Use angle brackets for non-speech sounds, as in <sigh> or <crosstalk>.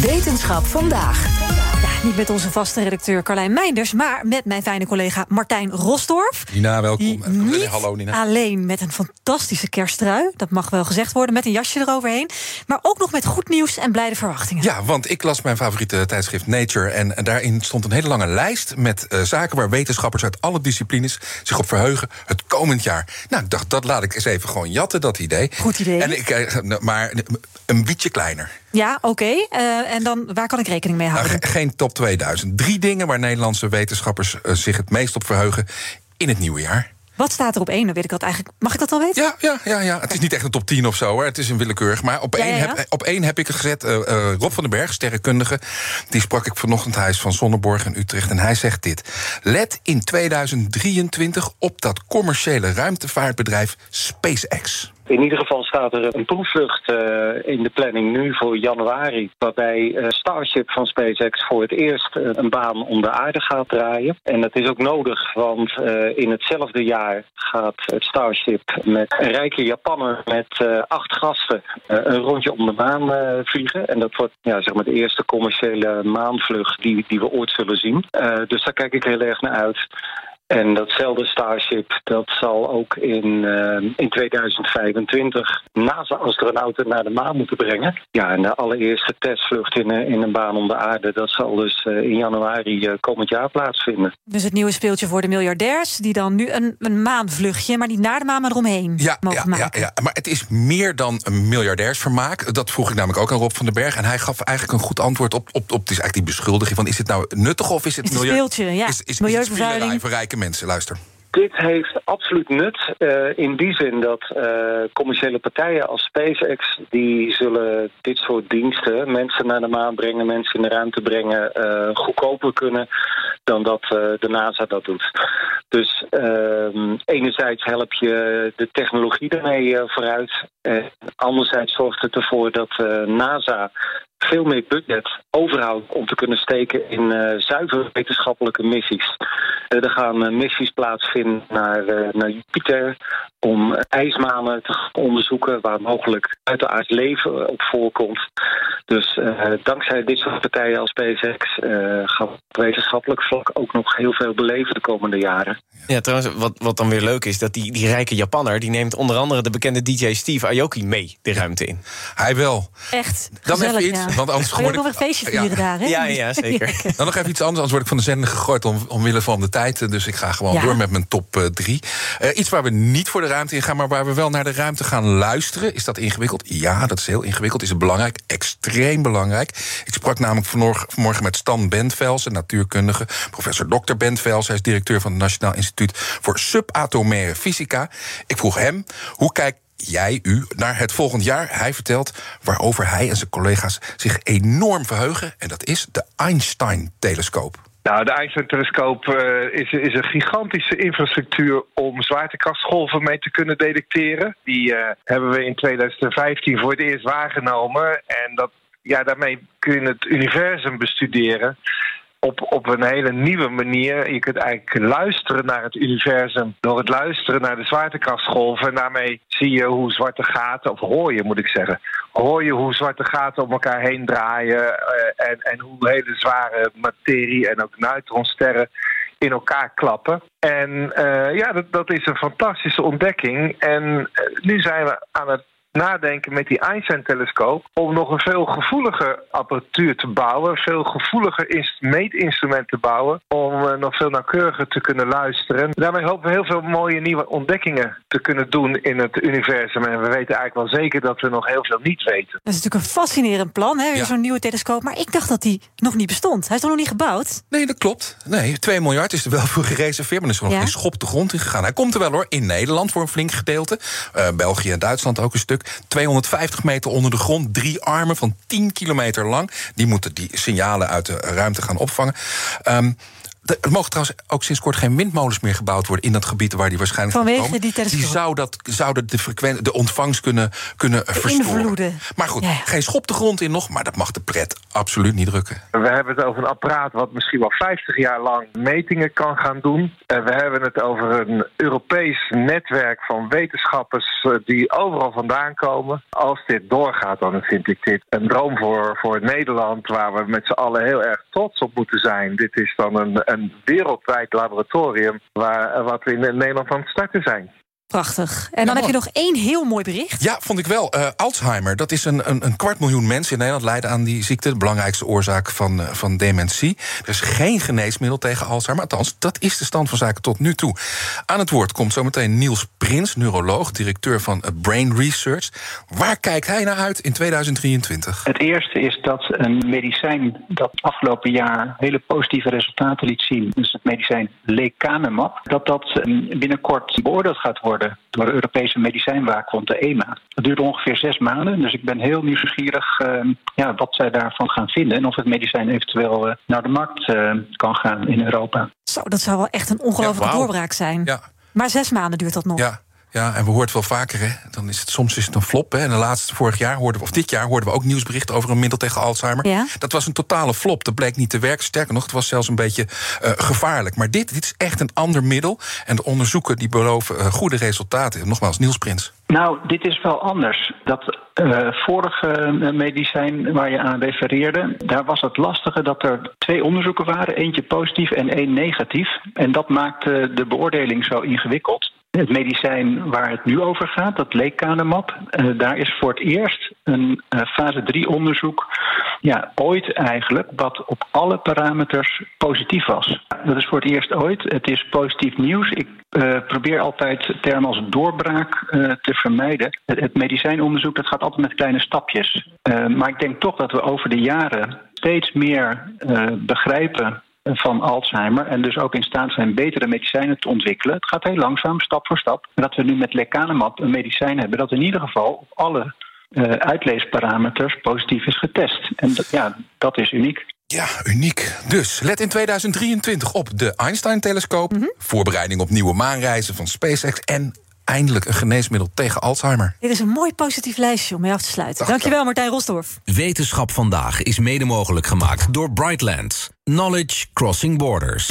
Wetenschap vandaag. Ja, niet met onze vaste redacteur Carlijn Meinders, maar met mijn fijne collega Martijn Rosdorf. Nina, welkom. Niet Hallo Nina. alleen met een fantastische kersttrui, dat mag wel gezegd worden, met een jasje eroverheen, maar ook nog met goed nieuws en blijde verwachtingen. Ja, want ik las mijn favoriete tijdschrift Nature. En, en daarin stond een hele lange lijst met eh, zaken waar wetenschappers uit alle disciplines zich op verheugen het komend jaar. Nou, ik dacht, dat laat ik eens even gewoon jatten, dat idee. Goed idee. En ik, eh, maar een beetje kleiner. Ja, oké. Eh, en dan waar kan ik rekening mee Nou, houden? ge- geen top 2000. Drie dingen waar Nederlandse wetenschappers eh, zich het meest op verheugen in het nieuwe jaar. Wat staat er op één? Dan weet ik dat eigenlijk. Mag ik dat al weten? Ja, ja, ja, ja. Het is niet echt een top 10 of zo, hoor. Het is een willekeurig. Maar op, Ja, één, ja, ja. Heb, op één heb ik het gezet. eh, Rob van den Berg, sterrenkundige. Die sprak ik vanochtend. Hij is van Zonneborg in Utrecht. En hij zegt dit. Let in 2023 op dat commerciële ruimtevaartbedrijf SpaceX. In ieder geval staat er een proefvlucht eh, in de planning nu voor januari. Waarbij eh, Starship van SpaceX voor het eerst eh, een baan om de aarde gaat draaien. En dat is ook nodig, want in hetzelfde jaar gaat het Starship met een rijke Japanner met acht gasten een rondje om de maan vliegen. En dat wordt ja, zeg maar de eerste commerciële maanvlucht die, die we ooit zullen zien. Dus daar kijk ik heel erg naar uit. En datzelfde Starship, dat zal ook in, eh, in 2025 NASA-astronauten naar de maan moeten brengen. Ja, en de allereerste testvlucht in, eh, in een baan om de aarde, dat zal dus eh, in januari eh, komend jaar plaatsvinden. Dus het nieuwe speeltje voor de miljardairs, die dan nu een, een maanvluchtje, maar niet naar de maan, maar eromheen Ja, mogen ja, ja, maken. ja, maar het is meer dan een miljardairsvermaak. Dat vroeg ik namelijk ook aan Rob van den Berg. En hij gaf eigenlijk een goed antwoord op, op, op het is eigenlijk die beschuldiging van... is het nou nuttig of is het Is het speeltje, ja. Is, is, is, Milieuvervuiling. Mensen? Luister. Dit heeft absoluut nut eh, in die zin dat eh, commerciële partijen als SpaceX... die zullen dit soort diensten, mensen naar de maan brengen... mensen in de ruimte brengen, eh, goedkoper kunnen dan dat de NASA dat doet. Dus ehm, enerzijds help je de technologie eh, vooruit... anderzijds zorgt het ervoor dat NASA veel meer budget overhoudt om te kunnen steken in eh zuiver wetenschappelijke missies. Eh, er gaan eh, missies plaatsvinden naar, eh, naar Jupiter om ijsmanen te onderzoeken waar mogelijk buitenaards leven op voorkomt. Dus eh, dankzij dit soort partijen als SpaceX eh, gaan we op wetenschappelijk vlak ook nog heel veel beleven de komende jaren. Ja, trouwens, wat, wat dan weer leuk is, dat die, die rijke Japanner... die neemt onder andere de bekende DJ Steve Aoki mee de ruimte in. Hij wel. Echt Dan gezellig, even iets, ja. Want anders Ga je ook word nog een feestje Ja. vieren daar, hè? Ja, ja, zeker. <laughs> Dan nog even iets anders, anders word ik van de zender gegooid om, omwille van de tijd. Dus ik ga gewoon Ja. door met mijn top eh, drie. Eh, iets waar we niet voor de ruimte in gaan, maar waar we wel naar de ruimte gaan luisteren. Is dat ingewikkeld? Ja, dat is heel ingewikkeld. Is het belangrijk? Extreem belangrijk. Ik sprak namelijk vanmorgen, vanmorgen met Stan Bentvels, een natuurkundige. Professor Dr. Bentvels, hij is directeur van het Nationaal Instituut voor Subatomaire Fysica. Ik vroeg hem, hoe kijkt jij, u, naar het volgend jaar? Hij vertelt waarover hij en zijn collega's zich enorm verheugen. En dat is de Einstein-telescoop. Nou, de Einstein-telescoop eh, is, is een gigantische infrastructuur om zwaartekrachtsgolven mee te kunnen detecteren. Die eh, hebben we in 2015 voor het eerst waargenomen. En dat, ja, daarmee kun je het universum bestuderen op, op een hele nieuwe manier. Je kunt eigenlijk luisteren naar het universum door het luisteren naar de zwaartekrachtsgolven. En daarmee zie je hoe zwarte gaten, of hoor je moet ik zeggen, hoor je hoe zwarte gaten om elkaar heen draaien. eh, en, en hoe hele zware materie en ook neutronsterren in elkaar klappen. En eh, ja, dat, dat is een fantastische ontdekking. En eh, nu zijn we aan het nadenken met die Einstein-telescoop om nog een veel gevoeliger apparatuur te bouwen, een veel gevoeliger inst- meetinstrument te bouwen, om eh, nog veel nauwkeuriger te kunnen luisteren. Daarmee hopen we heel veel mooie nieuwe ontdekkingen te kunnen doen in het universum. En we weten eigenlijk wel zeker dat we nog heel veel niet weten. Dat is natuurlijk een fascinerend plan, hè? Weer Ja. zo'n nieuwe telescoop. Maar ik dacht dat die nog niet bestond. Hij is toch nog niet gebouwd? Nee, dat klopt. Nee, 2 miljard is er wel voor gereserveerd, maar er is nog Ja. geen schop de grond in gegaan. Hij komt er wel hoor, in Nederland voor een flink gedeelte. Eh, België en Duitsland ook een stuk. Onderzoek. 250 meter onder de grond, drie armen van 10 kilometer lang. Die moeten die signalen uit de ruimte gaan opvangen. Ehm, er mogen trouwens ook sinds kort geen windmolens meer gebouwd worden in dat gebied waar die waarschijnlijk Vanwege komen. die. Die zou, dat, zou dat de, frequen- de ontvangst kunnen, kunnen eh, verstoren. Invloeden. Maar goed, Ja, ja. geen schop de grond in nog, maar dat mag de pret absoluut niet drukken. We hebben het over een apparaat wat misschien wel 50 jaar lang metingen kan gaan doen. En we hebben het over een Europees netwerk van wetenschappers eh, die overal vandaan komen. Als dit doorgaat, dan vind ik dit een droom voor, voor Nederland waar we met z'n allen heel erg trots op moeten zijn. Dit is dan een, een wereldwijd laboratorium waar, wat we in Nederland aan het starten zijn. Prachtig. En dan heb je nog één heel mooi bericht. Ja, vond ik wel. Eh, Alzheimer, dat is een, een, een kwart miljoen mensen in Nederland lijden aan die ziekte. De belangrijkste oorzaak van, eh, van dementie. Er is geen geneesmiddel tegen Alzheimer. Althans, dat is de stand van zaken tot nu toe. Aan het woord komt zometeen Niels Prins, neuroloog, directeur van eh, Brain Research. Waar kijkt hij naar uit in 2023? Het eerste is dat een medicijn dat afgelopen jaar hele positieve resultaten liet zien, dus het medicijn lecanemab, dat dat eh, binnenkort beoordeeld gaat worden door de Europese medicijnwaakhond, de EMA. Dat duurt ongeveer zes maanden, dus ik ben heel nieuwsgierig eh, ja, wat zij daarvan gaan vinden en of het medicijn eventueel eh, naar de markt eh, kan gaan in Europa. Zo, dat zou wel echt een ongelofelijke Ja, doorbraak zijn. Ja. Maar zes maanden duurt dat nog. Ja. Ja, en we horen het wel vaker, hè? Dan is het, soms is het een flop. Hè? En de laatste vorig jaar hoorden we, of dit jaar hoorden we ook nieuwsberichten over een middel tegen Alzheimer. Ja. Dat was een totale flop. Dat bleek niet te werken. Sterker nog, het was zelfs een beetje eh, gevaarlijk. Maar dit, dit is echt een ander middel. En de onderzoeken die beloven eh, goede resultaten. Nogmaals, Niels Prins. Nou, dit is wel anders. Dat eh, vorige medicijn waar je aan refereerde, daar was het lastige dat er twee onderzoeken waren, eentje positief en één negatief. En dat maakte de beoordeling zo ingewikkeld. Het medicijn waar het nu over gaat, dat lecanemab, eh, daar is voor het eerst een eh, fase 3 onderzoek, ja, ooit eigenlijk, wat op alle parameters positief was. Dat is voor het eerst ooit. Het is positief nieuws. Ik eh, probeer altijd termen als doorbraak te vermijden. Het, medicijnonderzoek dat gaat altijd met kleine stapjes. Maar ik denk toch dat we over de jaren steeds meer begrijpen van Alzheimer en dus ook in staat zijn betere medicijnen te ontwikkelen. Het gaat heel langzaam, stap voor stap. En dat we nu met lecanemab een medicijn hebben dat in ieder geval op alle eh, uitleesparameters positief is getest. En dat, ja, dat is uniek. Ja, uniek. Dus let in 2023 op de Einstein-telescoop. Voorbereiding op nieuwe maanreizen van SpaceX. En eindelijk een geneesmiddel tegen Alzheimer. Dit is een mooi positief lijstje om mee af te sluiten. Dankjewel, Martijn Rosdorf. Wetenschap vandaag is mede mogelijk gemaakt door Brightlands. Knowledge Crossing Borders.